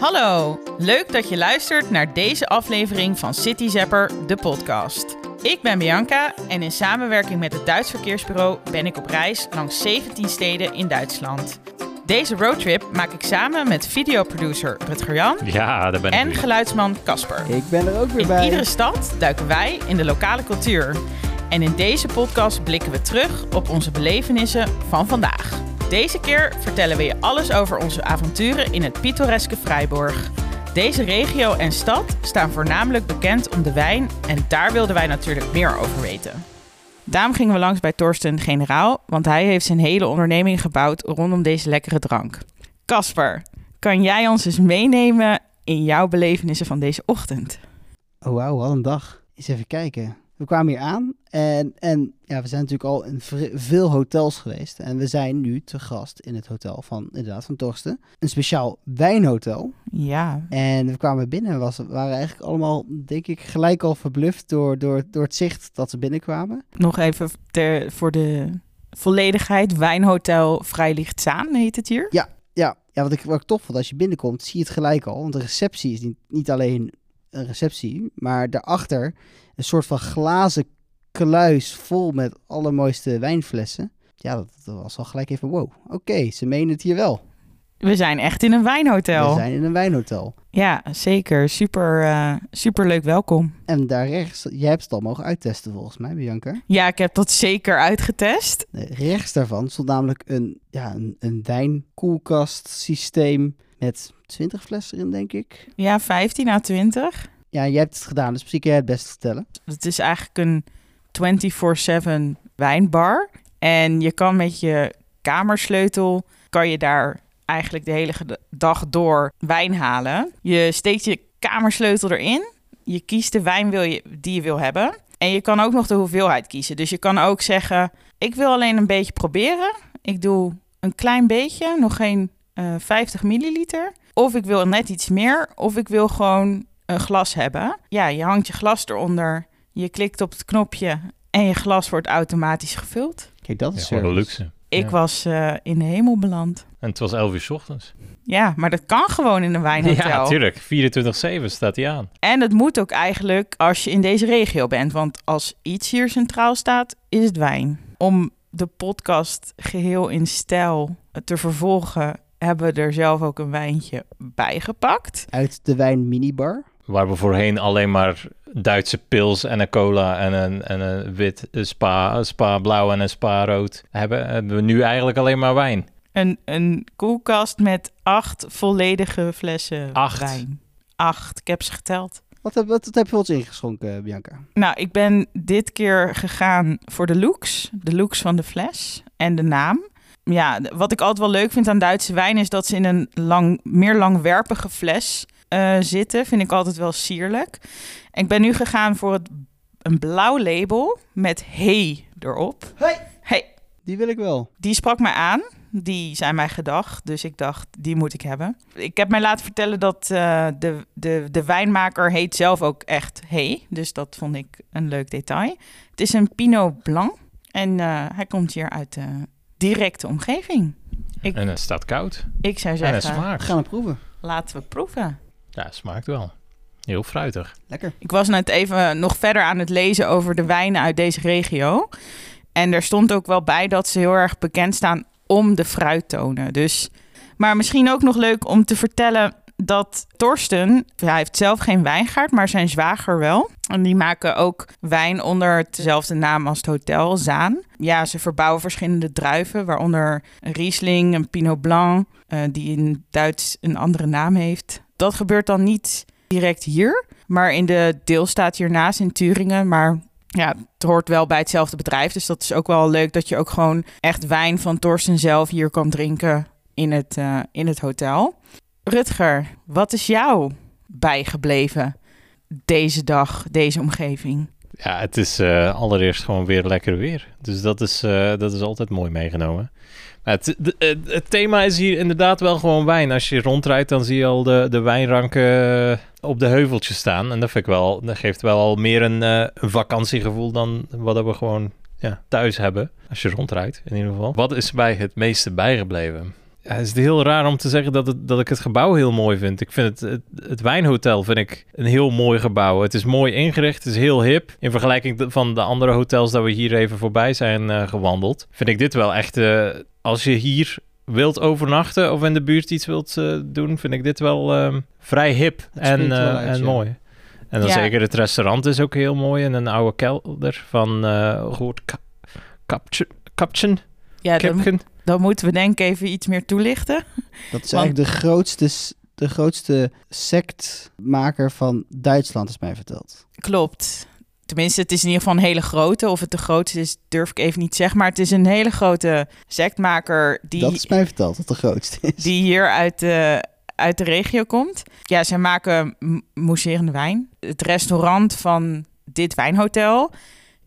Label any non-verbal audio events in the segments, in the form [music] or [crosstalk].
Hallo, leuk dat je luistert naar deze aflevering van City Zapper, de podcast. Ik ben Bianca en in samenwerking met het Duits Verkeersbureau ben ik op reis langs 17 steden in Duitsland. Deze roadtrip maak ik samen met videoproducer Rutger Jan Ja, daar ben ik en weer. geluidsman Casper. Ik ben er ook weer In bij. iedere stad duiken wij in de lokale cultuur. En in deze podcast blikken we terug op onze belevenissen van vandaag. Deze keer vertellen we je alles over onze avonturen in het pittoreske Freiburg. Deze regio en stad staan voornamelijk bekend om de wijn en daar wilden wij natuurlijk meer over weten. Daarom gingen we langs bij Torsten Generaal, want hij heeft zijn hele onderneming gebouwd rondom deze lekkere drank. Casper, kan jij ons eens meenemen in jouw belevenissen van deze ochtend? Oh wauw, wat een dag. Eens even kijken. We kwamen hier aan en, en ja, we zijn natuurlijk al in veel hotels geweest. En we zijn nu te gast in het hotel van, inderdaad, van Torsten. Een speciaal wijnhotel. Ja, En we kwamen binnen en was, waren eigenlijk allemaal, denk ik, gelijk al verbluft door, door, door het zicht dat ze binnenkwamen. nog even ter, voor de volledigheid. Wijnhotel Vrijlichtzaan heet het hier. Ja, ja wat, ik, wat ik tof vond, als je binnenkomt, zie je het gelijk al. Want de receptie is niet, niet alleen een receptie, maar daarachter een soort van glazen kluis vol met allermooiste wijnflessen. Ja, dat, dat was al gelijk even wow. Oké, ze menen het hier wel. We zijn echt in een wijnhotel. We zijn in een wijnhotel. Ja, zeker. Super, eh, super leuk welkom. En daar rechts, jij hebt het al mogen uittesten volgens mij, Bianca. Ja, ik heb dat zeker uitgetest. Rechts daarvan stond namelijk een, ja, een, een wijnkoelkast systeem met 20 flessen erin, denk ik. Ja, 15 à 20. Ja, jij hebt het gedaan, dus misschien kun jij het best vertellen. Het is eigenlijk een 24/7 wijnbar. En je kan met je kamersleutel, kan je daar eigenlijk de hele dag door wijn halen. Je steekt je kamersleutel erin. Je kiest de wijn wil je, die je wil hebben. En je kan ook nog de hoeveelheid kiezen. Dus je kan ook zeggen, ik wil alleen een beetje proberen. Ik doe een klein beetje, nog geen eh 50 milliliter. Of ik wil net iets meer. Of ik wil gewoon een glas hebben. Ja, je hangt je glas eronder. Je klikt op het knopje en je glas wordt automatisch gevuld. Kijk, dat Ja, is een service. luxe. Ik Ja. was eh, in de hemel beland. En het was 11 uur 's ochtends. Ja, maar dat kan gewoon in een wijnhotel. Ja, natuurlijk. 24-7 staat hij aan. En het moet ook eigenlijk als je in deze regio bent. Want als iets hier centraal staat, is het wijn. Om de podcast geheel in stijl te vervolgen, hebben we er zelf ook een wijntje bij gepakt. Uit de wijn minibar. Waar we voorheen alleen maar Duitse pils en een cola en een, en een wit een spa, een spa blauw en een spa rood hebben, hebben we nu eigenlijk alleen maar wijn. Een, een koelkast met acht volledige flessen Acht? wijn. Acht, ik heb ze geteld. Wat heb, wat, wat heb je ons ingeschonken, Bianca? Nou, ik ben dit keer gegaan voor de looks. De looks van de fles en de naam. Ja, wat ik altijd wel leuk vind aan Duitse wijn is dat ze in een lang, meer langwerpige fles eh, zitten. Vind ik altijd wel sierlijk. En ik ben nu gegaan voor het, een blauw label met hey erop. Hey! Hey, Die wil ik wel. die sprak mij aan. Die zijn mij gedacht. Dus ik dacht, die moet ik hebben. Ik heb mij laten vertellen dat eh, de, de, de wijnmaker heet zelf ook echt Hey. Dus dat vond ik een leuk detail. Het is een Pinot Blanc. En eh, hij komt hier uit de directe omgeving. Ik- En het staat koud. Ik zou En het zeggen, We gaan het proeven. laten we proeven. Ja, het smaakt wel. Heel fruitig. Lekker. Ik was net even nog verder aan het lezen over de wijnen uit deze regio. En er stond ook wel bij dat ze heel erg bekend staan om de fruittonen. Dus, maar misschien ook nog leuk om te vertellen dat Torsten, hij heeft zelf geen wijngaard, maar zijn zwager wel. En die maken ook wijn onder dezelfde naam als het hotel, Zaan. Ja, ze verbouwen verschillende druiven, waaronder een Riesling, een Pinot Blanc, eh, die in Duits een andere naam heeft. Dat gebeurt dan niet direct hier, maar in de deelstaat hiernaast in Turingen. Maar ja, het hoort wel bij hetzelfde bedrijf. Dus dat is ook wel leuk dat je ook gewoon echt wijn van Torsten zelf hier kan drinken in het, eh, in het hotel. Rutger, wat is jou bijgebleven deze dag, deze omgeving? Ja, het is eh, allereerst gewoon weer lekker weer. Dus dat is, eh, dat is altijd mooi meegenomen. Het, het, thema is hier inderdaad wel gewoon wijn. Als je rondrijdt, dan zie je al de, de wijnranken eh, op de heuveltjes staan. En dat, vind ik wel, dat geeft wel al meer een, eh, een vakantiegevoel dan wat we gewoon ja, thuis hebben. Als je rondrijdt, in ieder geval. Wat is mij het meeste bijgebleven? Ja, het is heel raar om te zeggen dat, het, dat ik het gebouw heel mooi vind. Ik vind het, het, het wijnhotel vind ik een heel mooi gebouw. Het is mooi ingericht, het is heel hip. In vergelijking van de andere hotels dat we hier even voorbij zijn eh, gewandeld, vind ik dit wel echt. eh, als je hier wilt overnachten of in de buurt iets wilt eh, doen, vind ik dit wel ehm, vrij hip en, uit, en ja. mooi. En dan Ja. zeker het restaurant is ook heel mooi. En een oude kelder van uh, goed Kapchen. Ja, dan, moeten we denk ik even iets meer toelichten. Dat is Want- eigenlijk de grootste, de grootste sectmaker van Duitsland, is mij verteld. Klopt. Tenminste, het is in ieder geval een hele grote. Of het de grootste is, durf ik even niet te zeggen. Maar het is een hele grote sectmaker die, Dat is mij verteld, dat de grootste is. die hier uit de, uit de regio komt. Ja, zij maken mousserende wijn. Het restaurant van dit wijnhotel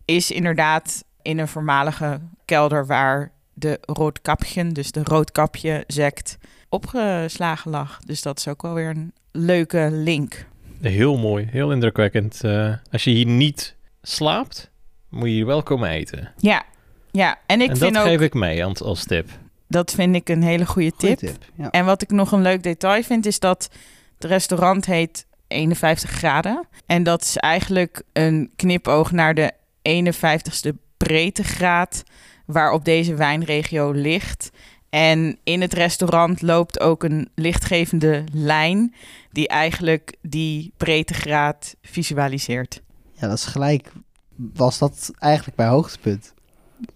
is inderdaad in een voormalige kelder waar de roodkapje, dus de roodkapje sect, opgeslagen lag. Dus dat is ook wel weer een leuke link. Heel mooi, heel indrukwekkend. Eh, als je hier niet slaapt, moet je hier wel komen eten. Ja, ja. en ik en vind dat ook, geef ik mee als, als tip. dat vind ik een hele goede tip. tip. Ja. En wat ik nog een leuk detail vind, is dat het restaurant heet 51 graden. En dat is eigenlijk een knipoog naar de 51ste breedtegraad waarop deze wijnregio ligt. En in het restaurant loopt ook een lichtgevende lijn die eigenlijk die breedtegraad visualiseert. ja, dat is gelijk. Was dat eigenlijk mijn hoogtepunt?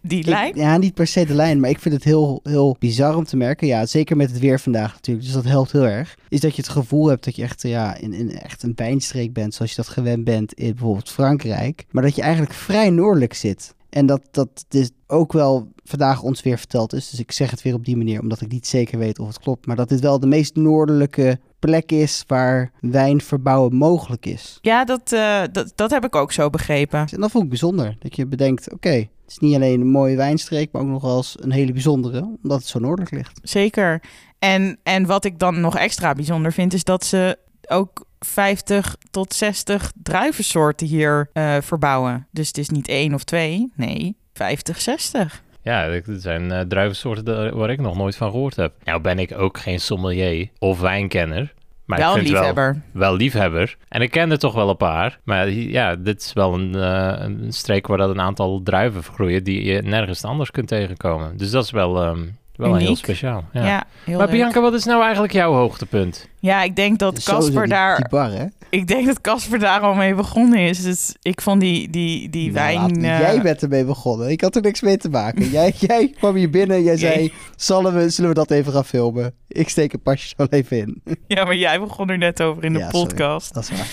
Die Ik- lijn? ja, niet per se de lijn, maar ik vind het heel, heel bizar om te merken. Ja, zeker met het weer vandaag natuurlijk, dus dat helpt heel erg. Is dat je het gevoel hebt dat je echt, ja, in, in echt een wijnstreek bent, zoals je dat gewend bent in bijvoorbeeld Frankrijk. Maar dat je eigenlijk vrij noordelijk zit. En dat dat dus ook wel vandaag ons weer verteld is. Dus ik zeg het weer op die manier, omdat ik niet zeker weet of het klopt. Maar dat dit wel de meest noordelijke plek is waar wijnverbouwen mogelijk is. Ja, dat, eh, dat, dat heb ik ook zo begrepen. En dat vond ik bijzonder. Dat je bedenkt, oké, het is niet alleen een mooie wijnstreek, maar ook nog wel eens een hele bijzondere, omdat het zo noordelijk ligt. Zeker. En, en wat ik dan nog extra bijzonder vind, is dat ze ook 50 tot 60 druivensoorten hier eh, verbouwen. Dus het is niet één of twee, nee, 50, 60. Ja, dat zijn eh, druivensoorten waar ik nog nooit van gehoord heb. Nou ben ik ook geen sommelier of wijnkenner. Maar wel ik vind liefhebber. Wel, wel liefhebber. En ik ken er toch wel een paar. Maar ja, dit is wel een, eh, een streek waar dat een aantal druiven groeien die je nergens anders kunt tegenkomen. Dus dat is wel, ehm, wel heel speciaal. Ja, Ja. heel maar leuk. Bianca, wat is nou eigenlijk jouw hoogtepunt? Ja, ik denk dat Casper daar, Die bar, hè? ik denk dat Casper daar al mee begonnen is. Dus ik vond die, die, die Nou, wijn... laat- eh, Jij bent ermee begonnen. Ik had er niks mee te maken. jij, [laughs] jij kwam hier binnen en jij zei, zullen we, zullen we dat even gaan filmen? Ik steek een pasje zo even in. Ja, maar jij begon er net over in de Ja, sorry. podcast. Dat is waar.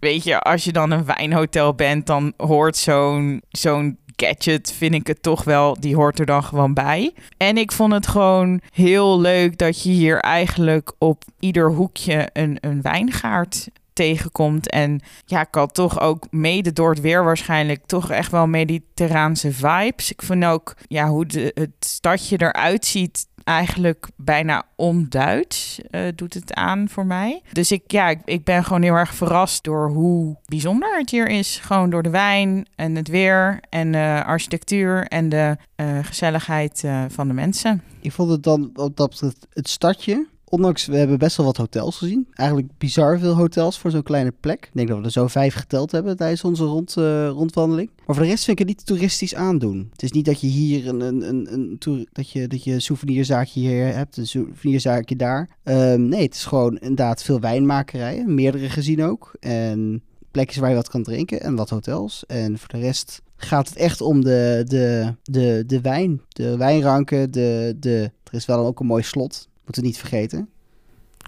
weet je, als je dan een wijnhotel bent, dan hoort zo'n zo'n gadget, vind ik het toch wel, die hoort er dan gewoon bij. En ik vond het gewoon heel leuk dat je hier eigenlijk op ieder hoekje een, een wijngaard tegenkomt. En ja, ik had toch ook mede door het weer waarschijnlijk toch echt wel mediterraanse vibes. Ik vond ook ja, hoe het stadje eruit ziet eigenlijk bijna onduits eh, doet het aan voor mij. Dus ik, ja, ik, ben gewoon heel erg verrast door hoe bijzonder het hier is. Gewoon door de wijn en het weer en de architectuur en de eh, gezelligheid eh, van de mensen. Ik vond het dan, wat dat betreft, het stadje. Ondanks, we hebben best wel wat hotels gezien. Eigenlijk bizar veel hotels voor zo'n kleine plek. Ik denk dat we er zo vijf geteld hebben tijdens onze rond, eh, rondwandeling. Maar voor de rest vind ik het niet toeristisch aandoen. Het is niet dat je hier een, een, een, een dat je, dat je souvenirzaakje hier hebt, een souvenirzaakje daar. Ehm, nee, het is gewoon inderdaad veel wijnmakerijen. Meerdere gezien ook. En plekjes waar je wat kan drinken en wat hotels. En voor de rest gaat het echt om de, de, de, de wijn. De wijnranken, de, de, er is wel ook een mooi slot. Moeten we niet vergeten.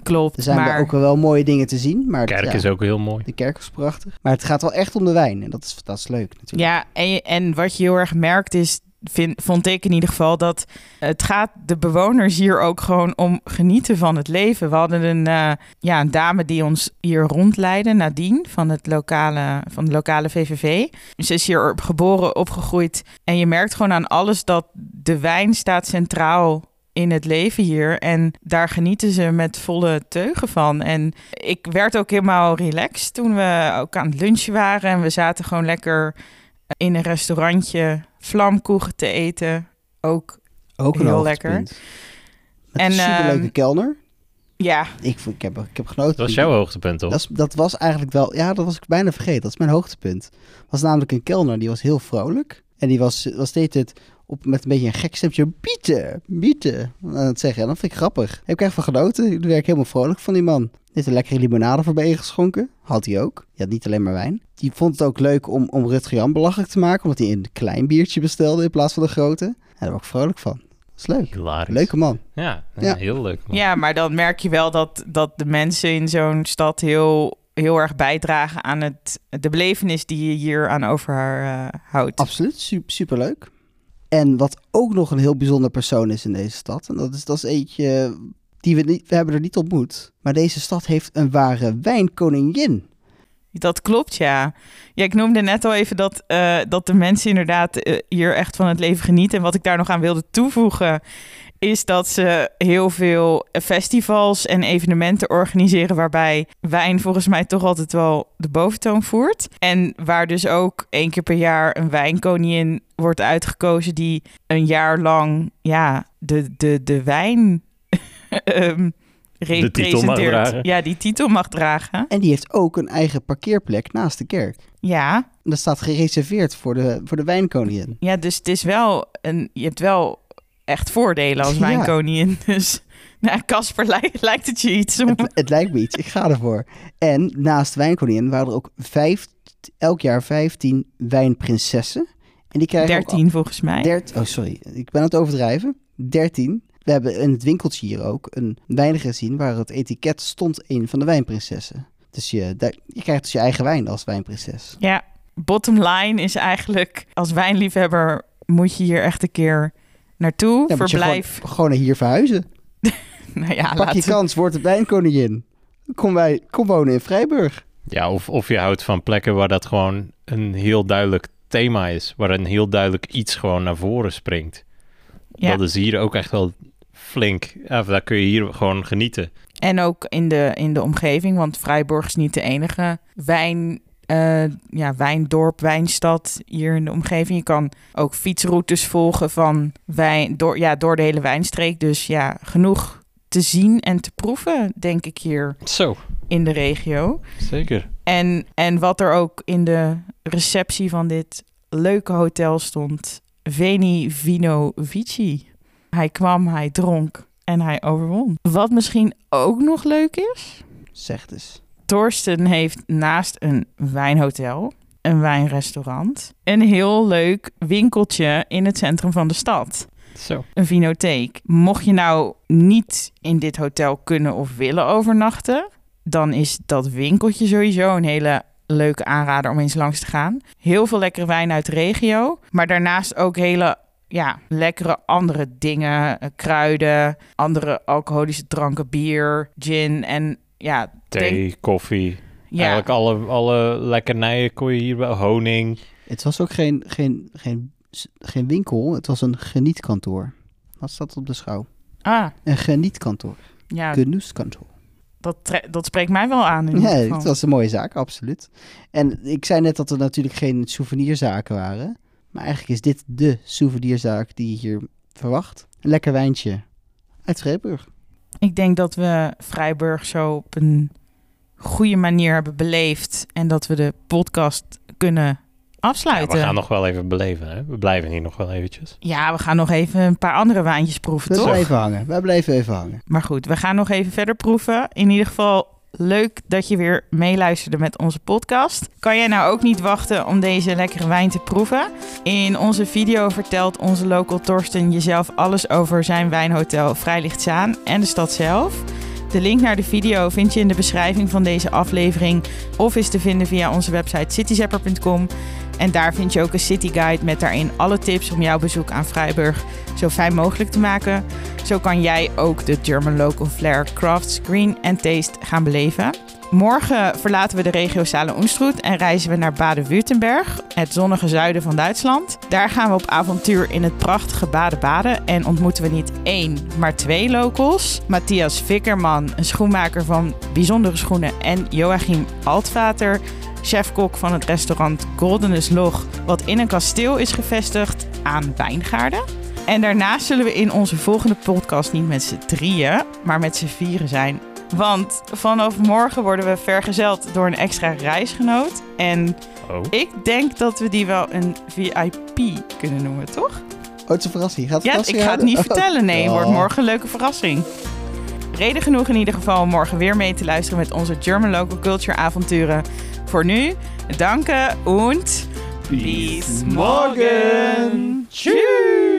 Klopt, Er zijn maar wel ook wel mooie dingen te zien. Maar Kerk ja, is ook heel mooi. de kerk is prachtig. Maar het gaat wel echt om de wijn. En dat is, dat is leuk natuurlijk. ja, en, en wat je heel erg merkt is, vind, vond ik in ieder geval, dat het gaat de bewoners hier ook gewoon om genieten van het leven. We hadden een, eh, ja, een dame die ons hier rondleidde, Nadine, van, het lokale, van de lokale VVV. Ze is hier geboren, opgegroeid. En je merkt gewoon aan alles dat de wijn staat centraal in het leven hier. En daar genieten ze met volle teugen van. En ik werd ook helemaal relaxed toen we ook aan het lunchen waren. En we zaten gewoon lekker in een restaurantje vlamkoegen te eten. Ook Ook een Heel hoogtepunt. lekker. En, Superleuke ehm, kelner. Ja, Ik, vond- ik, heb, ik heb genoten. Dat was jouw hoogtepunt, toch? Dat, is- dat was eigenlijk wel, ja, dat was ik bijna vergeten. Dat is mijn hoogtepunt. was namelijk een kelner, die was heel vrolijk. En die was, was steeds het op, met een beetje een gek stemje, bieten, bieten, aan het zeggen. En dat vind ik grappig. Heb ik echt van genoten. Ik werd helemaal vrolijk van die man. Heeft een lekkere limonade voorbij geschonken. Had hij ook. Die had niet alleen maar wijn. Die vond het ook leuk om, om Rutger Jan belachelijk te maken, omdat hij een klein biertje bestelde in plaats van een grote. En daar word ik vrolijk van. Dat is leuk. Hilarisch. Leuke man. Ja, Ja. heel leuk. man. ja, maar dan merk je wel dat, dat de mensen in zo'n stad heel, heel erg bijdragen aan het, de belevenis die je hier aan over haar eh, houdt. Absoluut, super, superleuk. En wat ook nog een heel bijzonder persoon is in deze stad, en dat is, dat is eentje die we niet, we hebben er niet ontmoet, maar deze stad heeft een ware wijnkoningin. Dat klopt, ja. Ja, ik noemde net al even dat, eh, dat de mensen inderdaad eh, hier echt van het leven genieten. En wat ik daar nog aan wilde toevoegen, is dat ze heel veel festivals en evenementen organiseren waarbij wijn volgens mij toch altijd wel de boventoon voert. En waar dus ook één keer per jaar een wijnkoningin wordt uitgekozen die een jaar lang ja, de, de, de wijn [laughs] ehm, representeert. dragen. Ja, die titel mag dragen. En die heeft ook een eigen parkeerplek naast de kerk. Ja, En dat staat gereserveerd voor de, voor de wijnkoningin. Ja, dus het is wel een. Je hebt wel echt voordelen als Ja. wijnkoningin. [laughs] Dus nou, Casper [laughs] lijkt, lijkt het je iets om. Het, het lijkt me iets, ik ga ervoor. En naast wijnkoningin waren er ook vijf, elk jaar 15 wijnprinsessen. En die krijgen ook 13 volgens mij. Dert, oh, sorry. Ik ben aan het overdrijven. 13. We hebben in het winkeltje hier ook een wijn gezien waar het etiket stond een van de wijnprinsessen. Dus je, je krijgt dus je eigen wijn als wijnprinses. Ja, bottom line is eigenlijk. Als wijnliefhebber moet je hier echt een keer naartoe. Ja, moet je Verblijf. gewoon, gewoon hier verhuizen. [laughs] nou ja, Pak je kans, word de wijnkoningin. Kom, wij, kom wonen in Vrijburg. Ja, of, of je houdt van plekken waar dat gewoon een heel duidelijk thema is. Waar een heel duidelijk iets gewoon naar voren springt. Ja. Dat is hier ook echt wel flink. Ja, daar kun je hier gewoon genieten. En ook in de, in de omgeving, want Vrijborg is niet de enige wijn, eh, ja, wijndorp, wijnstad hier in de omgeving. Je kan ook fietsroutes volgen van wijn, door, ja, door de hele wijnstreek. Dus ja, genoeg te zien en te proeven, denk ik, hier Zo, in de regio. zeker. En, en wat er ook in de receptie van dit leuke hotel stond. Veni Vino Vici. Hij kwam, hij dronk en hij overwon. Wat misschien ook nog leuk is. Zeg dus. Torsten heeft naast een wijnhotel, een wijnrestaurant, een heel leuk winkeltje in het centrum van de stad. Zo. Een vinotheek. Mocht je nou niet in dit hotel kunnen of willen overnachten, dan is dat winkeltje sowieso een hele leuke aanrader om eens langs te gaan. Heel veel lekkere wijn uit de regio, maar daarnaast ook hele ja, lekkere andere dingen, eh, kruiden, andere alcoholische dranken, bier, gin en ja, Thee, denk- koffie. ja, Eigenlijk alle, alle lekkernijen kon je hier wel. Honing. Het was ook geen, geen, geen, geen winkel, het was een genietkantoor. Wat staat op de schouw? ah, Een genietkantoor. ja, Genoeskantoor. Dat, dat spreekt mij wel aan. In Ja, het was een mooie zaak, absoluut. En ik zei net dat er natuurlijk geen souvenirzaken waren. Maar eigenlijk is dit de souvenirzaak die je hier verwacht. Een lekker wijntje uit Vreeburg. Ik denk dat we Vrijburg zo op een goede manier hebben beleefd en dat we de podcast kunnen Ja, afsluiten. we gaan nog wel even beleven. Hè? We blijven hier nog wel eventjes. Ja, we gaan nog even een paar andere wijntjes proeven, We toch? blijven hangen. We blijven even hangen. Maar goed, we gaan nog even verder proeven. In ieder geval leuk dat je weer meeluisterde met onze podcast. Kan jij nou ook niet wachten om deze lekkere wijn te proeven? In onze video vertelt onze local Torsten jezelf alles over zijn wijnhotel Vrijlichtzaan en de stad zelf. De link naar de video vind je in de beschrijving van deze aflevering of is te vinden via onze website cityzapper.com. En daar vind je ook een city guide met daarin alle tips om jouw bezoek aan Vrijburg zo fijn mogelijk te maken. Zo kan jij ook de German Local Flair Crafts Green and Taste gaan beleven. Morgen verlaten we de regio Salen-Oenstroet en reizen we naar Baden-Württemberg, het zonnige zuiden van Duitsland. Daar gaan we op avontuur in het prachtige Baden-Baden en ontmoeten we niet één, maar twee locals. Matthias Vikkerman, een schoenmaker van bijzondere schoenen en Joachim Altvater, chefkok van het restaurant Goldenus Log, wat in een kasteel is gevestigd aan Wijngaarden. En daarnaast zullen we in onze volgende podcast niet met z'n drieën, maar met z'n vieren zijn. Want vanaf morgen worden we vergezeld door een extra reisgenoot. En Oh. ik denk dat we die wel een VIP kunnen noemen, toch? Oh, het is een verrassing. Gaat het Ja, ik verrassing ga het niet vertellen. Nee, het wordt Oh. morgen een leuke verrassing. Reden genoeg in ieder geval om morgen weer mee te luisteren met onze German Local Culture avonturen. Voor nu, danken und bis morgen. Tschüss.